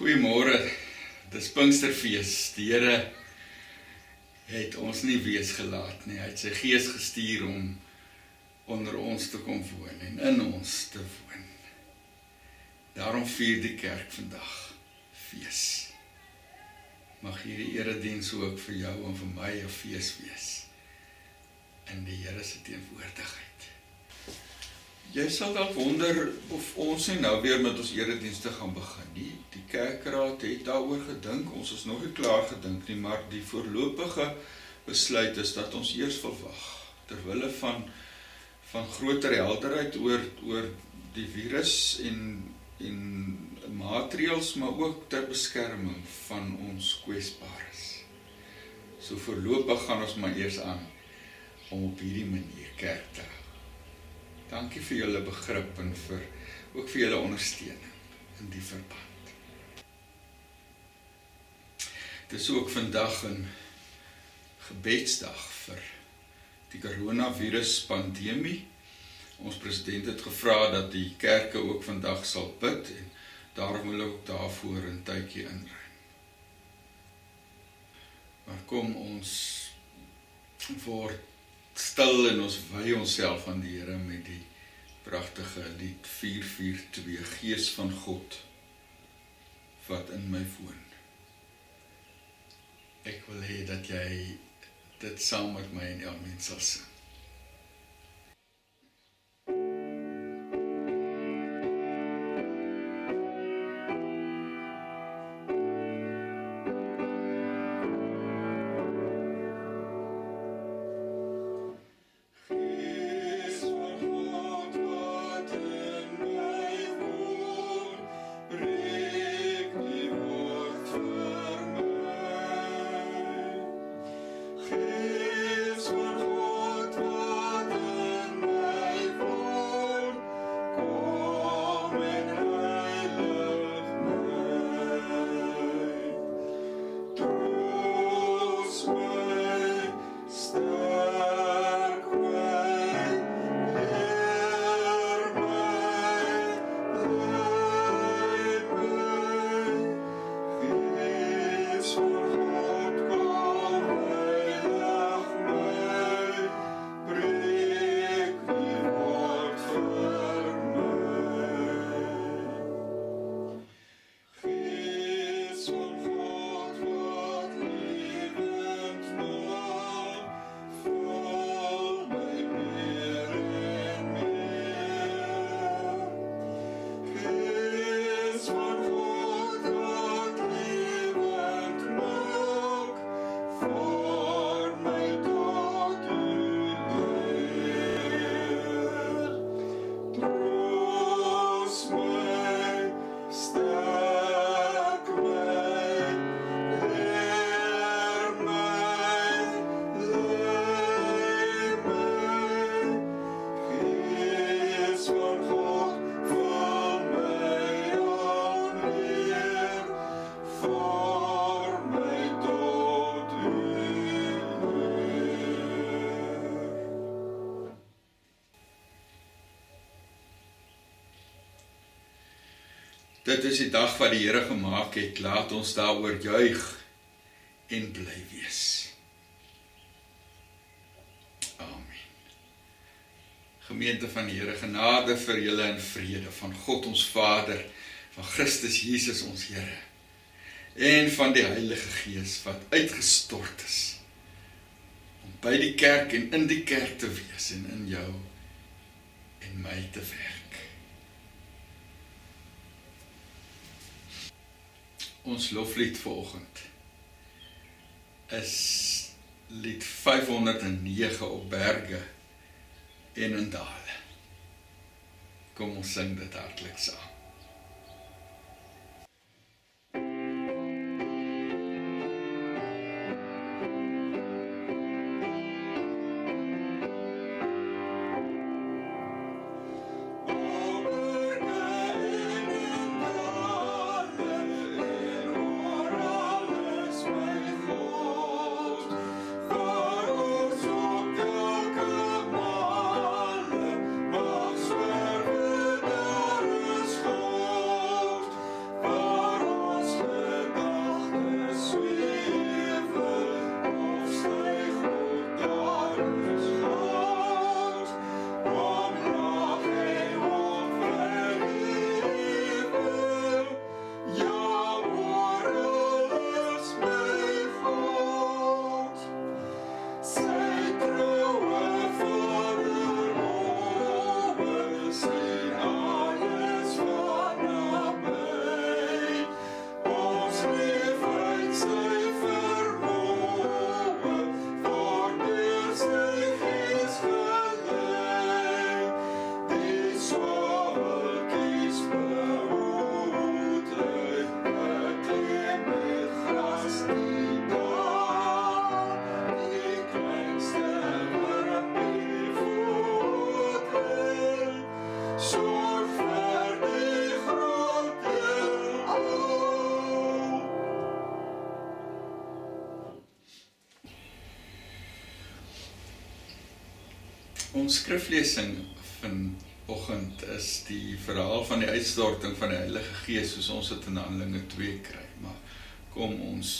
Goeiemôre. Dis Pinksterfees. Die Here het ons nie wees gelaat nie. Hy het sy Gees gestuur om onder ons te kom woon en in ons te woon. Daarom vier die kerk vandag fees. Mag hierdie erediens ook vir jou en vir my 'n fees wees in die Here se teenwoordigheid. Jy sal dalk wonder of ons nie nou weer met ons eredienste gaan begin nie. Die kerkraad het daaroor gedink. Ons is nog nie klaar gedink nie, maar die voorlopige besluit is dat ons eers wil wag ter wille van van groter helderheid oor oor die virus en en maatreëls maar ook ter beskerming van ons kwesbares. So voorlopig gaan ons maar eers aan om op hierdie manier kerk te hou. Dankie vir julle begrip en vir ook vir julle ondersteuning in die verband. Dit is ook vandag 'n gebedsdag vir die koronavirus pandemie. Ons president het gevra dat die kerke ook vandag sal bid en daarom wil ek daarvoor 'n tydjie inruim. Maar kom ons word stil en ons wy onsself aan die Here met die pragtige lied 442 Gees van God wat in my woon. Ek wil hê dat jy dit saam met my en elkeen sal sing. Dit is die dag wat die Here gemaak het. Laat ons daaroor juig en bly wees. Amen. Gemeente van die Here, genade vir julle en vrede van God ons Vader, van Christus Jesus ons Here en van die Heilige Gees wat uitgestort is om by die kerk en in die kerk te wees en in jou en my te werk. Ons loflied vanoggend is lied 509 op berge en in dale. Kom ons sing dit hartlik saam. Ons skriflesing vanoggend is die verhaal van die uitstorting van die Heilige Gees soos ons dit in Handelinge 2 kry. Maar kom ons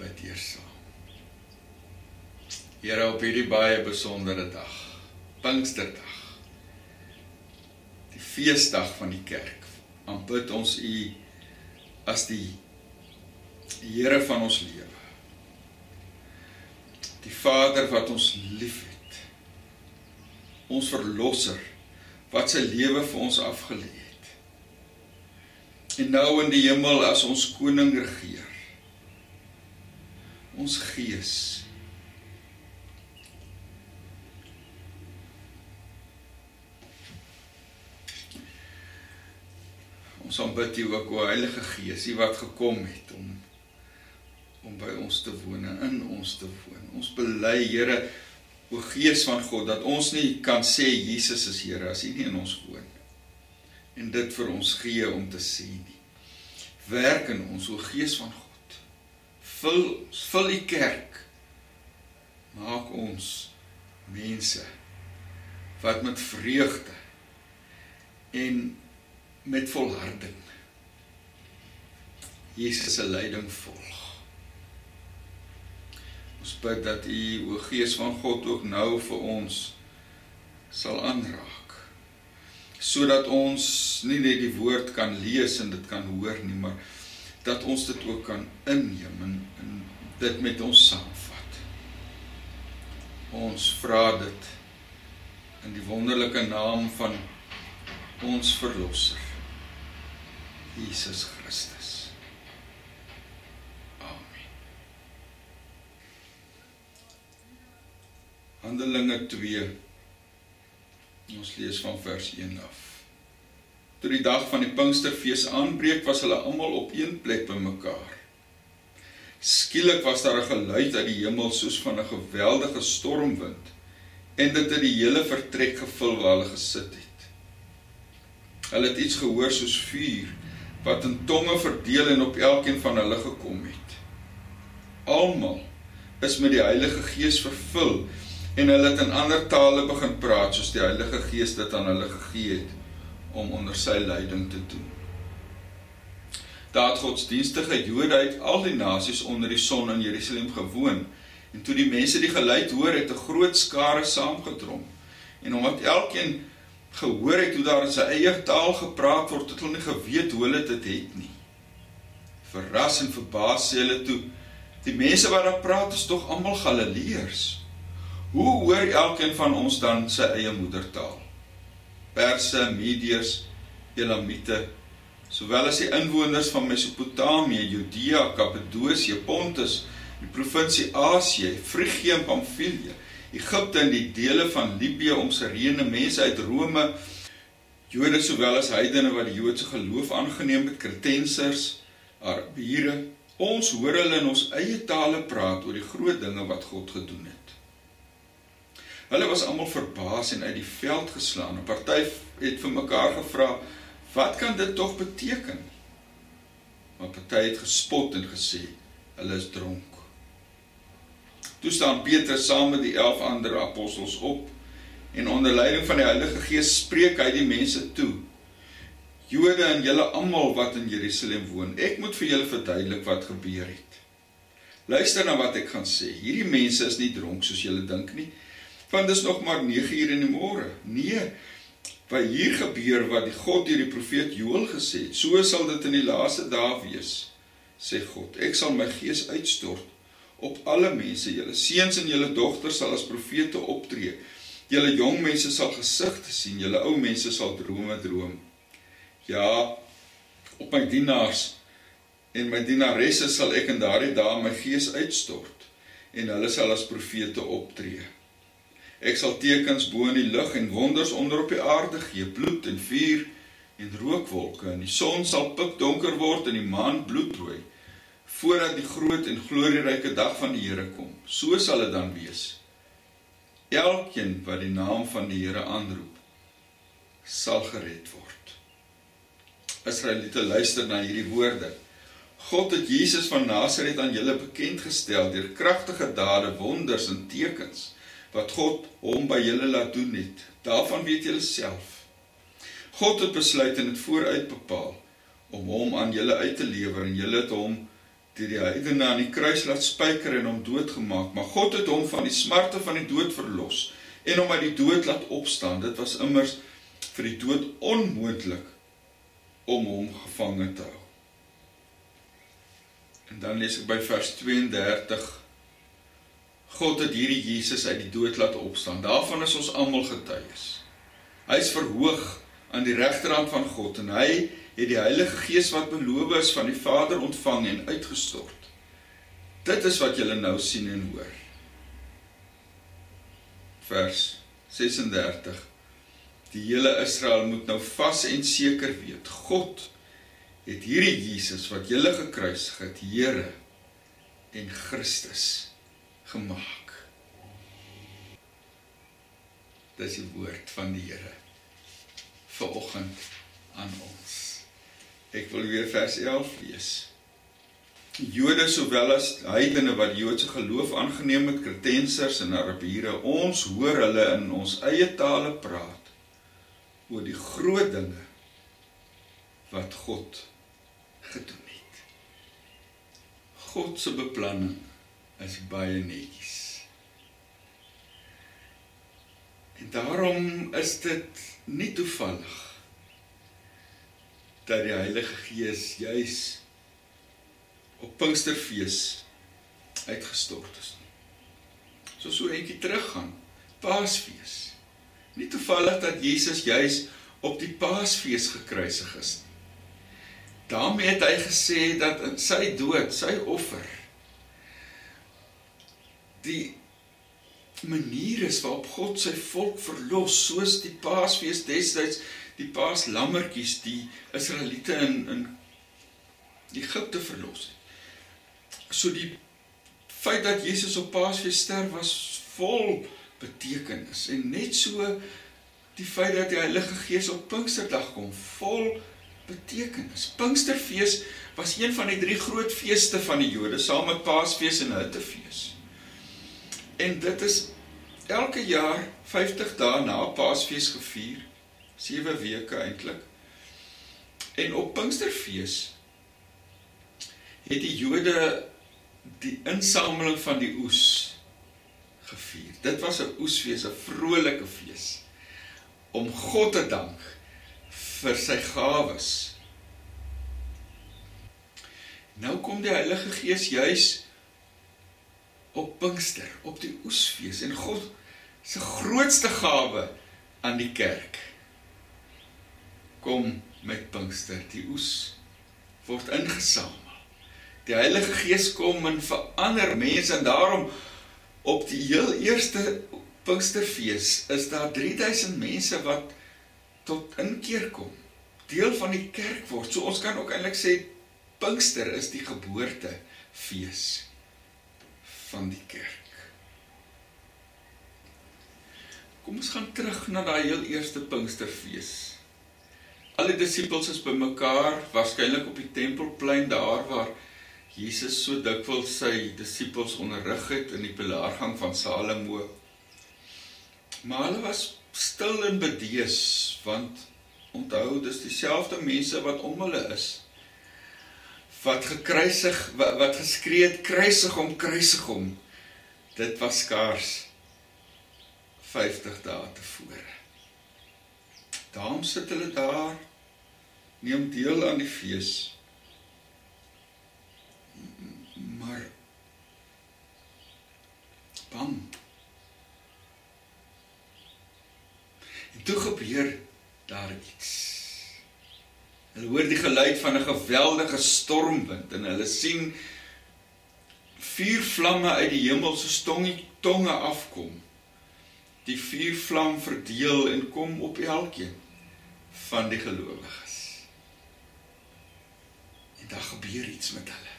bid eers saam. Here op hierdie baie besondere dag, Pinksterdag. Die feesdag van die kerk. Aanbid ons U as die Here van ons lewe. Die Vader wat ons liefhet ons verlosser wat sy lewe vir ons afgelê het. En nou in die hemel as ons koning regeer. Ons gees Ons aanbid U ook o Heilige Gees, U wat gekom het om om by ons te woon en in ons te woon. Ons bely Here o Gees van God dat ons nie kan sê Jesus is Here as hy nie in ons woon en dit vir ons gee om te sê nie. Werk in ons o Gees van God. Vul vul die kerk. Maak ons mense wat met vreugde en met volharding Jesus se leiding volg. Ons bid dat U o Gees van God ook nou vir ons sal aanraak. Sodat ons nie net die woord kan lees en dit kan hoor nie, maar dat ons dit ook kan inneem en, en dit met ons saamvat. Ons vra dit in die wonderlike naam van ons verlosser Jesus Christus. Handelinge 2 Ons lees van vers 1 af. Toe die dag van die Pinksterfees aanbreek, was hulle almal op een plek bymekaar. Skielik was daar 'n geluid uit die hemel soos van 'n geweldige stormwind en dit het die hele vertrek gevul waar hulle gesit het. Hulle het iets gehoor soos vuur wat in tonge verdeel en op elkeen van hulle gekom het. Almal is met die Heilige Gees vervul en hulle het in ander tale begin praat soos die Heilige Gees dit aan hulle gegee het om onder sy leiding te doen. Daar het godsdienstige Jode uit al die nasies onder die son in Jerusalem gewoon en toe die mense die geluid hoor het 'n groot skare saamgedrom en omdat elkeen gehoor het hoe daar in sy eie taal gepraat word het hulle nie geweet hoe hulle dit het nie. Verras en verbaas sê hulle toe die mense wat daar praat is tog almal Galileërs. Hoe hoor elkeen van ons dan sy eie moedertaal? Perse, Mediërs, Elamite, sowel as die inwoners van Mesopotamië, Judea, Kappadosie, Pontus, die provinsie Asië, Frigië en Pamfilië, Egipte en die dele van Libië om Sirene, mense uit Rome, Jode sowel as heidene wat die Joodse geloof aangeneem het, Kretensers, Arabiere, ons hoor hulle in ons eie tale praat oor die groot dinge wat God gedoen het. Hulle was almal verbaas en uit die veld geslaan. 'n Party het vir mekaar gevra, "Wat kan dit tog beteken?" Maar party het gespot en gesê, "Hulle is dronk." Toe staan Petrus saam met die 11 ander apostels op en onder leiding van die Heilige Gees spreek hy die mense toe. Jode en julle almal wat in Jerusalem woon, ek moet vir julle verduidelik wat gebeur het. Luister na wat ek gaan sê. Hierdie mense is nie dronk soos julle dink nie want dis nog maar 9 uur in die môre. Nee, wat hier gebeur wat die God deur die profeet Joël gesê het, so sal dit in die laaste dae wees, sê God. Ek sal my gees uitstort op alle mense. Julle seuns en julle dogters sal as profete optree. Julle jong mense sal gesigte sien, julle ou mense sal drome droom. Ja, op my dienaars en my dienaresse sal ek in daardie dae my gees uitstort en hulle sal as profete optree. Ek sal tekens bo in die lug en wonders onder op die aarde gee, bloed en vuur en rookwolke en die son sal pikdonker word en die maan bloedrooi voordat die groot en glorieryke dag van die Here kom. So sal dit dan wees. Elkeen wat die naam van die Here aanroep, sal gered word. Israeliete luister na hierdie woorde. God het Jesus van Nasaret aan julle bekend gestel deur kragtige dade, wonders en tekens wat God hom by julle laat doen het. Daarvan weet julle self. God het besluit en dit vooruit bepaal om hom aan julle uit te lewer en julle het hom deur die heidene aan die kruis laat spyker en hom doodgemaak, maar God het hom van die smarte van die dood verlos en hom uit die dood laat opstaan. Dit was immers vir die dood onmoontlik om hom gevange te hou. En dan lees ek by vers 32 God het hierdie Jesus uit die dood laat opstaan. Daarvan is ons almal getuies. Hy is verhoog aan die regterhand van God en hy het die Heilige Gees wat beloof is van die Vader ontvang en uitgestort. Dit is wat julle nou sien en hoor. Vers 36 Die hele Israel moet nou vas en seker weet, God het hierdie Jesus wat julle gekruisig het, Here en Christus gemaak. Dis die woord van die Here vir oggend aan ons. Ek wil weer vers 11 lees. Jode sowel as heidene wat Joodse geloof aangeneem het, Kretensers en Arabiere, ons hoor hulle in ons eie tale praat oor die groot dinge wat God gedoen het. God se beplanning is baie netjies. En daarom is dit nie toevallig dat die Heilige Gees juis op Pinksterfees uitgestort is. So so eentjie teruggaan, Paasfees. Nie toevallig dat Jesus juis op die Paasfees gekruisig is nie. daarmee het hy gesê dat in sy dood, sy offer die manier is waarop God sy volk verlos soos die Paasfees destyds die paaslammetjies die Israeliete in in Egipte verlos het. So die feit dat Jesus op Paasfees sterf was vol betekenis en net so die feit dat die Heilige Gees op Pinksterdag kom vol betekenis. Pinksterfees was een van die drie groot feeste van die Jode saam met Paasfees en Hittefees. En dit is elke jaar 50 dae na Paasfees gevier 7 weke eintlik. En op Pinksterfees het die Jode die insameling van die oes gevier. Dit was 'n oesfees, 'n vrolike fees om God te dank vir sy gawes. Nou kom die Heilige Gees juis op Pinkster, op die oesfees en God se grootste gawe aan die kerk kom met Pinkster. Die oes word ingesamel. Die Heilige Gees kom en verander mense en daarom op die heel eerste Pinksterfees is daar 3000 mense wat tot inkeer kom. Deel van die kerk word. So ons kan ook eintlik sê Pinkster is die geboortefees van die kerk. Kom ons gaan terug na daai heel eerste Pinksterfees. Al die disippels is bymekaar, waarskynlik op die tempelplein daar waar Jesus so dikwels sy disippels onderrig het in die pilaargang van Salomo. Maar hulle was stil en bedees want onthou dis dieselfde mense wat om hulle is wat gekruisig wat, wat geskree het kruisig hom kruisig hom dit was skaars 50 dae tevore daarom sit hulle daar neem deel aan die fees. Maar bang. En toe gebeur daar iets. Hulle hoor die geluid van 'n geweldige stormwind en hulle sien vier vlamme uit die hemel so stongie tonge afkom. Die vier vlam verdeel en kom op elkeen van die gelowiges daar gebeur iets met hulle.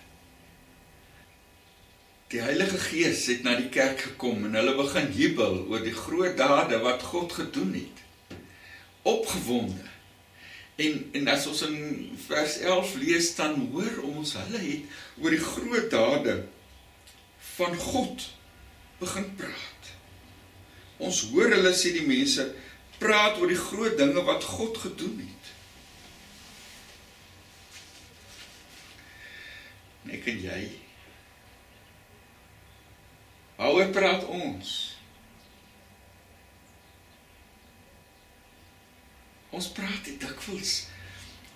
Die Heilige Gees het na die kerk gekom en hulle begin jubel oor die groot dade wat God gedoen het. Opgewonde. En en as ons in vers 11 lees dan hoor ons hulle het oor die groot dade van God begin praat. Ons hoor hulle sê die mense praat oor die groot dinge wat God gedoen het. Ek en jy. Waaroor praat ons? Ons praat nie dikwels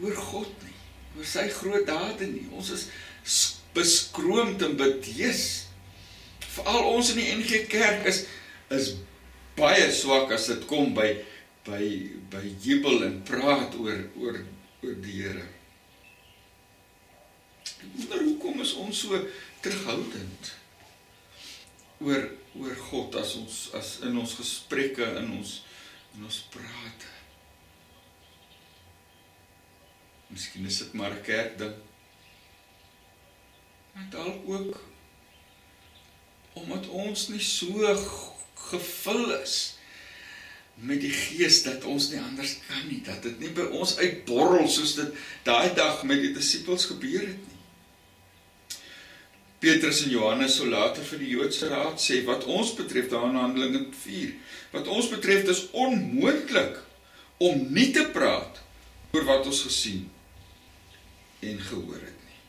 oor God nie, oor sy groot dade nie. Ons is beskroomd en bedees. Veral ons in die NG Kerk is is baie swak as dit kom by by by jubel en praat oor oor oor die Here. Maar hoekom is ons so terughoudend oor oor God as ons as in ons gesprekke in ons in ons prate? Miskien is dit maar 'n kerk ding. Maar dalk ook omdat ons nie so gevul is met die gees dat ons nie anders kan nie, dat dit nie by ons uitborrel soos dit daai dag met die disippels gebeur het nie. Petrus en Johannes sou later vir die Joodse raad sê wat ons betref daar in Handelinge 4, wat ons betref is onmoontlik om nie te praat oor wat ons gesien en gehoor het nie.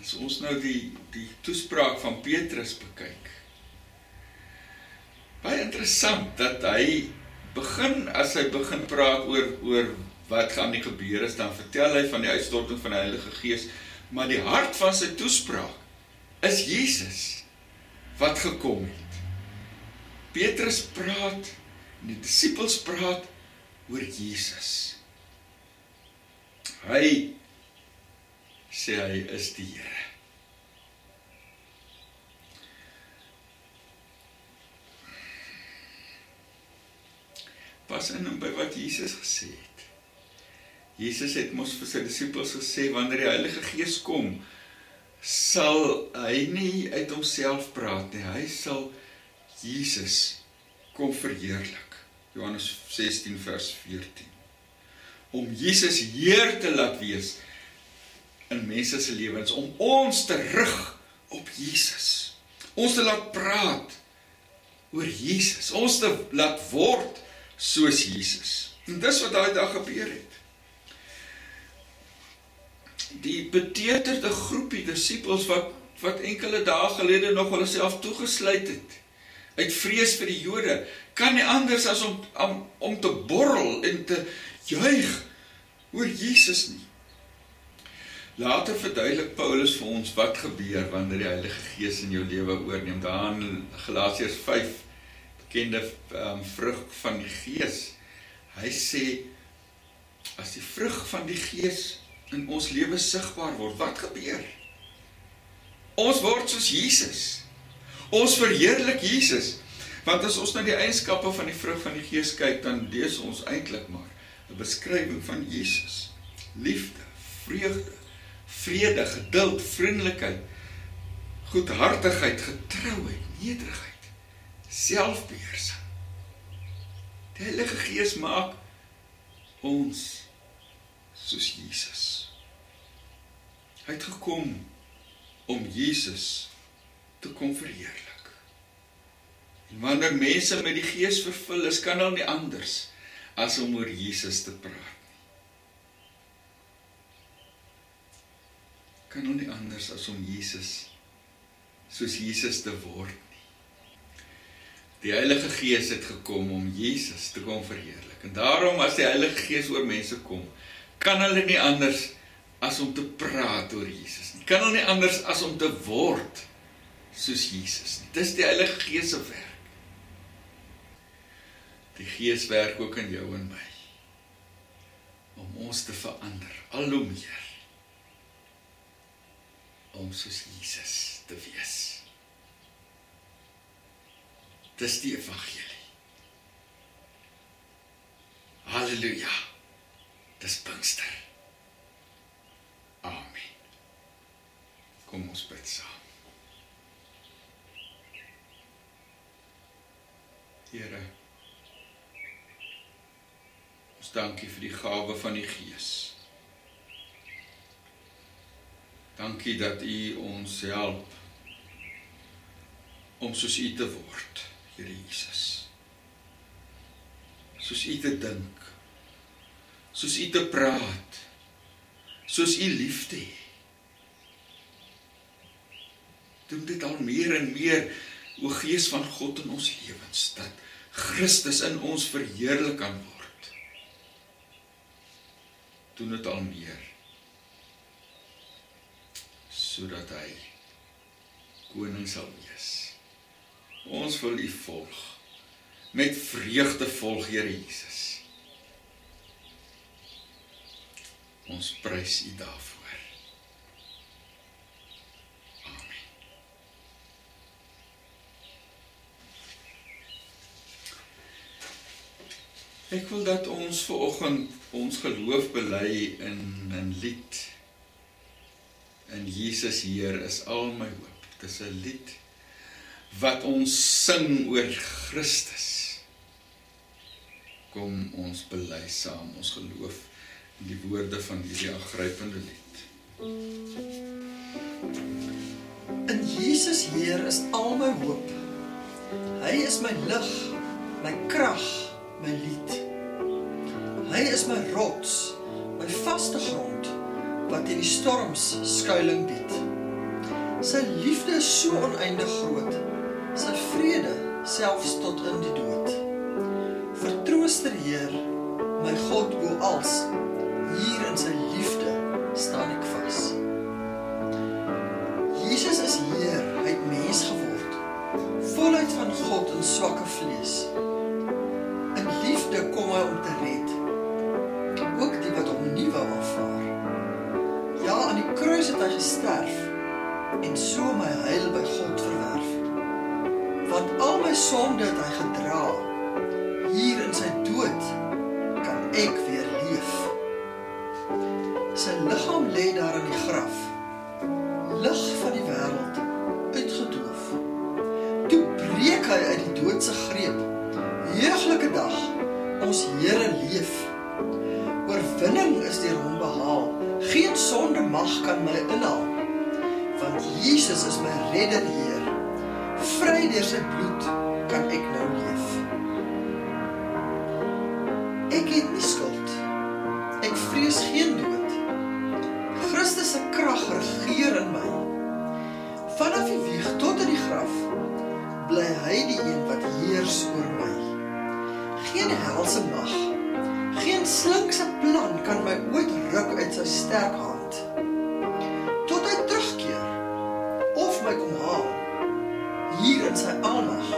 As ons nou die die toespraak van Petrus bekyk. Baie interessant dat hy begin as hy begin praat oor oor wat gaan nie gebeur is dan vertel hy van die uitstorting van die Heilige Gees, maar die hart van sy toespraak is Jesus wat gekom het. Petrus praat die disippels praat oor Jesus. Hy sê hy is die Here. Pas in by wat Jesus gesê het. Jesus het mos vir sy disippels gesê wanneer die Heilige Gees kom, sal hy nie uit homself praat nie. Hy sal Jesus kom verheerlik. Johannes 16 vers 14 om Jesus Heer te laat wees in mense se lewens om ons te rig op Jesus. Ons te laat praat oor Jesus. Ons te laat word soos Jesus. En dis wat daai dag gebeur het. Die beteuterde groepie disippels wat wat enkele dae gelede nog hulle self toegesluit het uit vrees vir die Jode kan nie anders as om om, om te borrel en te juig oor Jesus nie. Later verduidelik Paulus vir ons wat gebeur wanneer die Heilige Gees in jou lewe oorneem. Daar in Galasiërs 5 bekende um, vrug van die Gees. Hy sê as die vrug van die Gees in ons lewe sigbaar word, wat gebeur? Ons word soos Jesus. Ons verheerlik Jesus. Want as ons na die eienskappe van die vrug van die Gees kyk, dan lees ons eintlik maar 'n beskrywing van Jesus. Liefde, vreugde, vrede, geduld, vriendelikheid, goedhartigheid, getrouheid, nederigheid, selfbeheersing. Die Heilige Gees maak ons soos Jesus. Hy het gekom om Jesus te kom verheerlik. En wanneer mense met die Gees vervul is, kan hulle nie anders as om oor Jesus te praat. Kan nou nie anders as om Jesus soos Jesus te word nie. Die Heilige Gees het gekom om Jesus te kom verheerlik. En daarom as die Heilige Gees oor mense kom, kan hulle nie anders as om te praat oor Jesus nie. Kan hulle nie anders as om te word soos Jesus nie. Dis die Heilige Gees se werk. Die Gees werk ook in jou en my om ons te verander al hoe meer om soos Jesus te wees. Dis die evangelie. Halleluja. Dis Pinkster. Amen. Kom ons bid saam. Here Ons dankie vir die gawe van die Gees. Dankie dat U ons help om soos U te word, Here Jesus. Soos U te dink. Soos U te praat. Soos U liefde het. Doen dit al meer en meer o Gees van God in ons lewens dat Christus in ons verheerlik kan word. Doen dit al meer sodat hy koning sal wees. Ons wil U volg. Met vreugde volg Here Jesus. Ons prys U daarvoor. Amen. Ek wil dat ons ver oggend ons geloof bely in 'n lied in Jesus Heer is al my hoop. Dit is 'n lied wat ons sing oor Christus. Kom ons bely saam ons geloof in die woorde van hierdie aangrypende lied. In Jesus Heer is al my hoop. Hy is my lig, my krag, my lied. Hy is my rots, my vaste grond wat in die storms skuilings bied. Sy liefde is so oneindig groot, sy vrede selfs tot in die dood. Vertrooster Heer, my God bo als, hy uit die dood se greep. Heuglike dag, ons Here leef. Oorwinning is deur hom behaal. Geen sonde mag kan my inhaal. Want Jesus is my redder Heer. Vry deur sy bloed kan ek nou leef. Uit sy sterk hand. Tot hy terugkeer of my kom haal. Hier in sy almag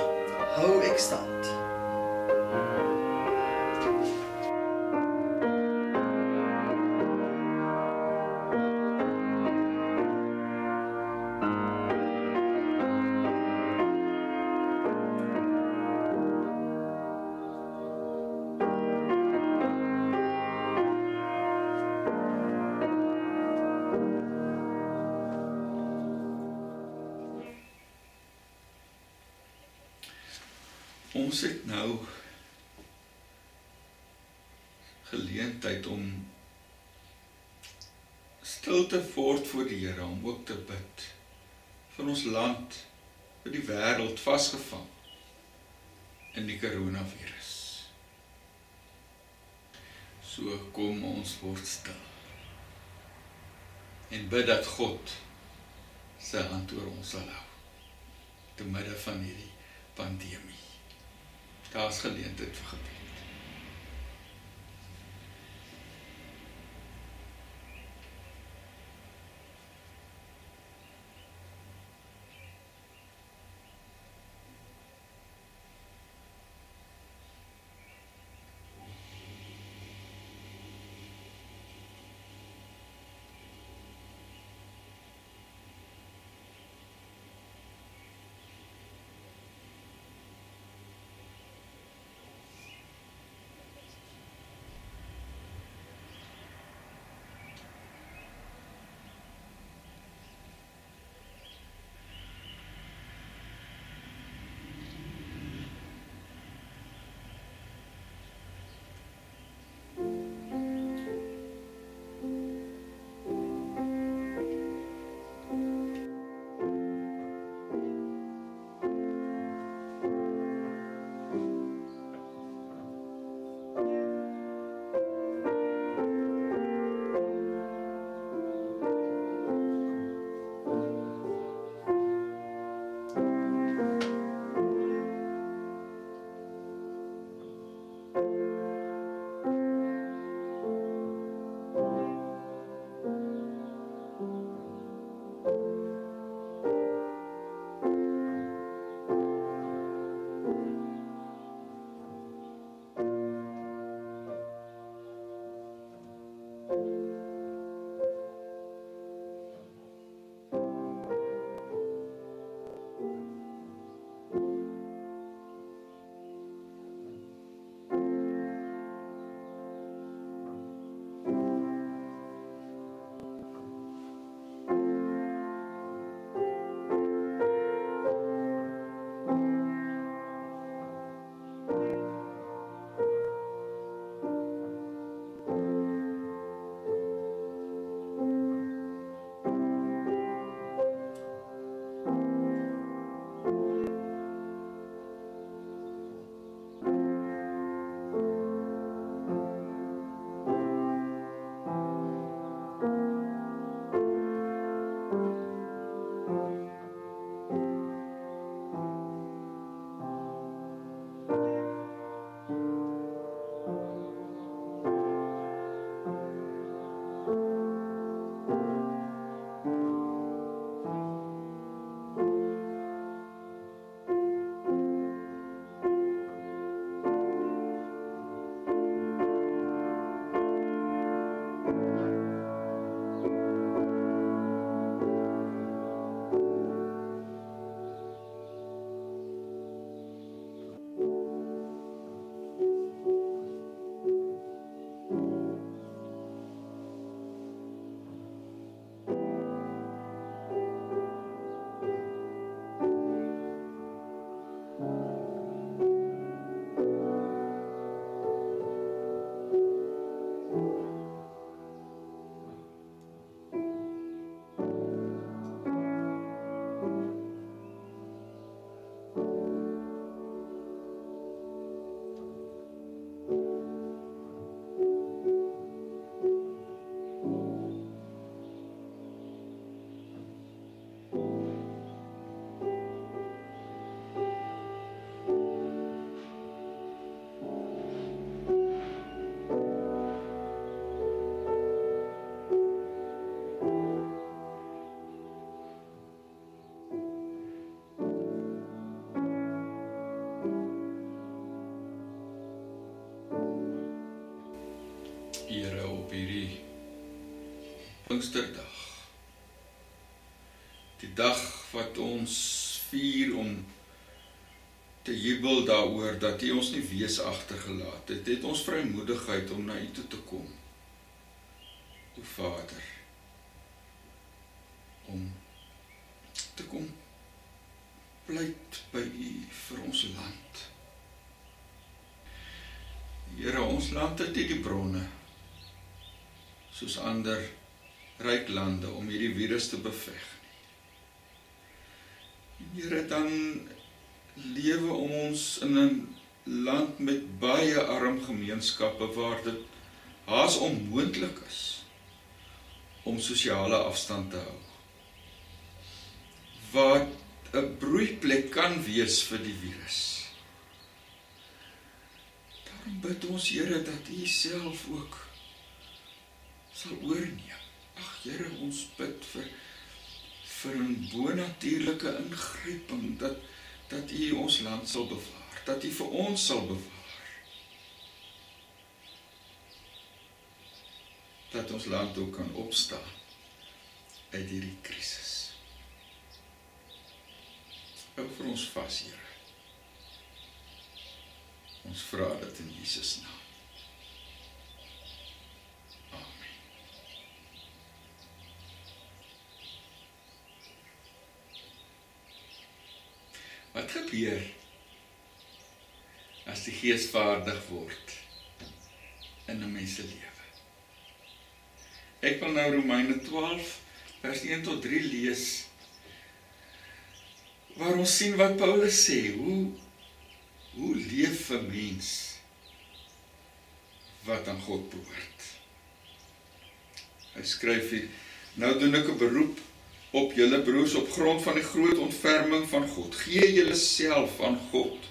hou ek stand. Ons het nou geleentheid om stil te word voor die Here om ook te bid vir ons land, vir die wêreld vasgevang in die koronavirus. So kom ons word stil. En bid dat God sy hand oor ons sal hou te midde van hierdie pandemie. Daar's geleentheid vir gebed. Pinksterdag. Die dag wat ons vier om te jubel daaroor dat U ons nie wees agtergelaat het. Het ons vrymoedigheid om na U toe te kom. O Vader, om te kom pleit by U vir ons land. Here, ons land het nie die bronne soos ander ryk lande om hierdie virus te beveg nie. Here, dan lewe ons in 'n land met baie arm gemeenskappe waar dit haas onmoontlik is om sosiale afstand te hou. Wat 'n broeiplek kan wees vir die virus. Daarom bid ons Here dat U self ook sal oorneem. Ag Here, ons bid vir vir 'n bonatuurlike ingryping dat dat U ons land sal bewaar, dat U vir ons sal bewaar. Dat ons land ook kan opstaan uit hierdie krisis. Hou vir ons vas, Here. Ons vra dit in Jesus naam. Gebeur as die Gees vaardig word in 'n mens se lewe? Ek wil nou Romeine 12 vers 1 tot 3 lees waar ons sien wat Paulus sê, hoe hoe leef 'n mens wat aan God behoort. Hy skryf hier: Nou doen ek 'n beroep op julle broers op grond van die groot ontferming van God. Gee julleself aan God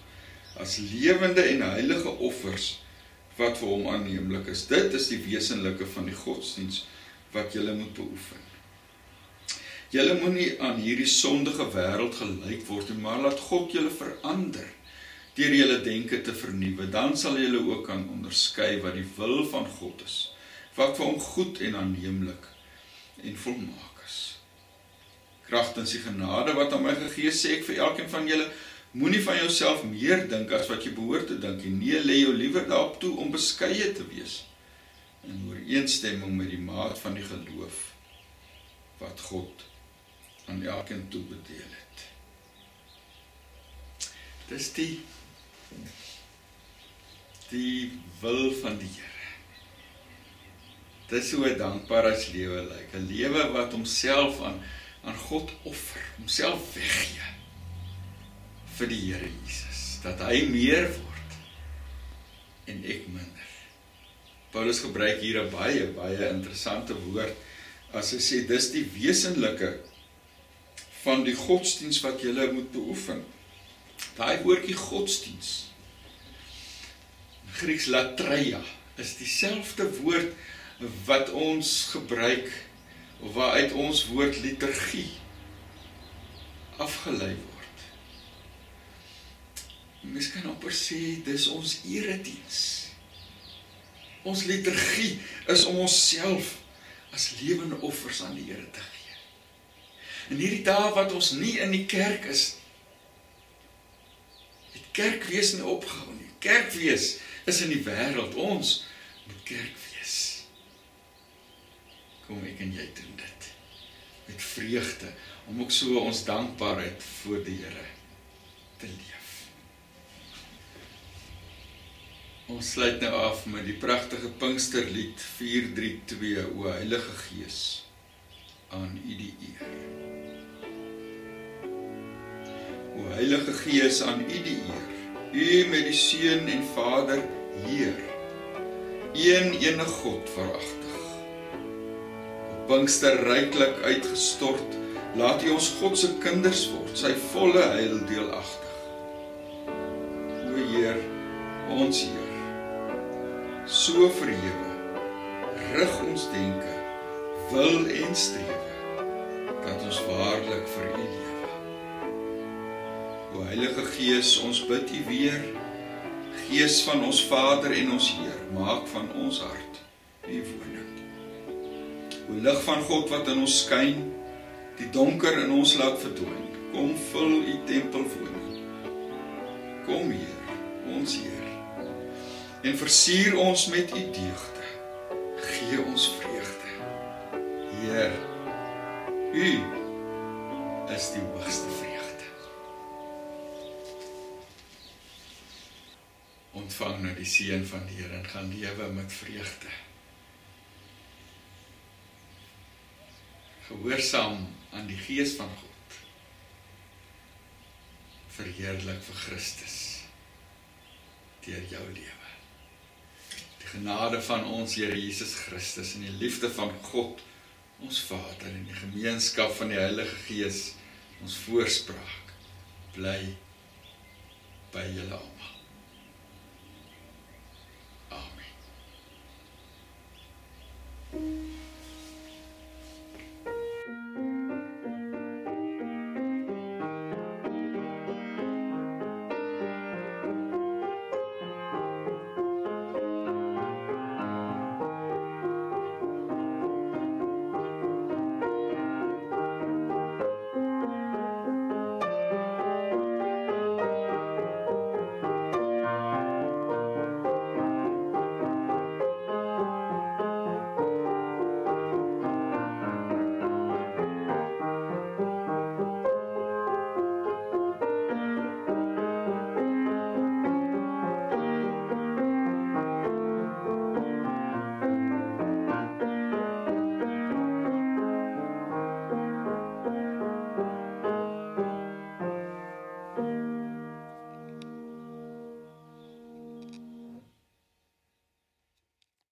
as lewende en heilige offers wat vir hom aanneemlik is. Dit is die wesenlike van die godsdiens wat julle moet beoefen. Julle moenie aan hierdie sondige wêreld gelyk word nie, maar laat God julle verander deur julle denke te vernuwe. Dan sal julle ook kan onderskei wat die wil van God is, wat vir hom goed en aanneemlik en volmaak kragtens die genade wat aan my gegee is, sê ek vir elkeen van julle, moenie van jouself meer dink as wat jy behoort te dink nie. Nee, lê jou liewer daarop toe om beskeie te wees in ooreenstemming met die maat van die geloof wat God aan elkeen toebedeel het. Dis die die wil van die Here. Dis hoe 'n dankbare lewe lyk, 'n lewe wat homself aan aan God offer, homself weggee vir die Here Jesus, dat hy meer word en ek minder. Paulus gebruik hier 'n baie baie interessante woord as hy sê dis die wesenlike van die godsdiens wat jy moet beoefen. Daai woordjie godsdiens Grieks latreia is dieselfde woord wat ons gebruik waaruit ons woord liturgie afgelei word. Mens kan amper sê dis ons erediens. Ons liturgie is om onsself as lewende offers aan die Here te gee. In hierdie dae wat ons nie in die kerk is het kerk wees nie opgehou nie. Kerk wees is in die wêreld. Ons moet kerk. Kom ek en jy doen dit met vreugde om ook so ons dankbaarheid voor die Here te leef. Ons sluit nou af met die pragtige Pinksterlied 432 O Heilige Gees aan U die eer. O Heilige Gees aan U die eer. U met die Seun en Vader Heer. Een enige God veragter Pinkster ryklik uitgestort, laat U ons God se kinders word, sy volle heil deelagtig. O Heer, ons Heer, so verhewe, rig ons denke, wil en strewe dat ons waarlik vir U lewe. O Heilige Gees, ons bid U weer, Gees van ons Vader en ons Heer, maak van ons hart U woning. O lig van God wat in ons skyn, die donker in ons laat verdwyn. Kom vul u tempel woning. Kom Heer, ons Heer. En versier ons met u deugde. Gee ons vreugde. Heer, u is die hoogste vreugde. Ontvang nou die seën van die Here en gaan lewe met vreugde. gehoorsaam aan die gees van God verheerlik vir Christus deur jou lewe. Die genade van ons Here Jesus Christus en die liefde van God ons Vader en die gemeenskap van die Heilige Gees ons voorspraak bly by julle almal. Amen.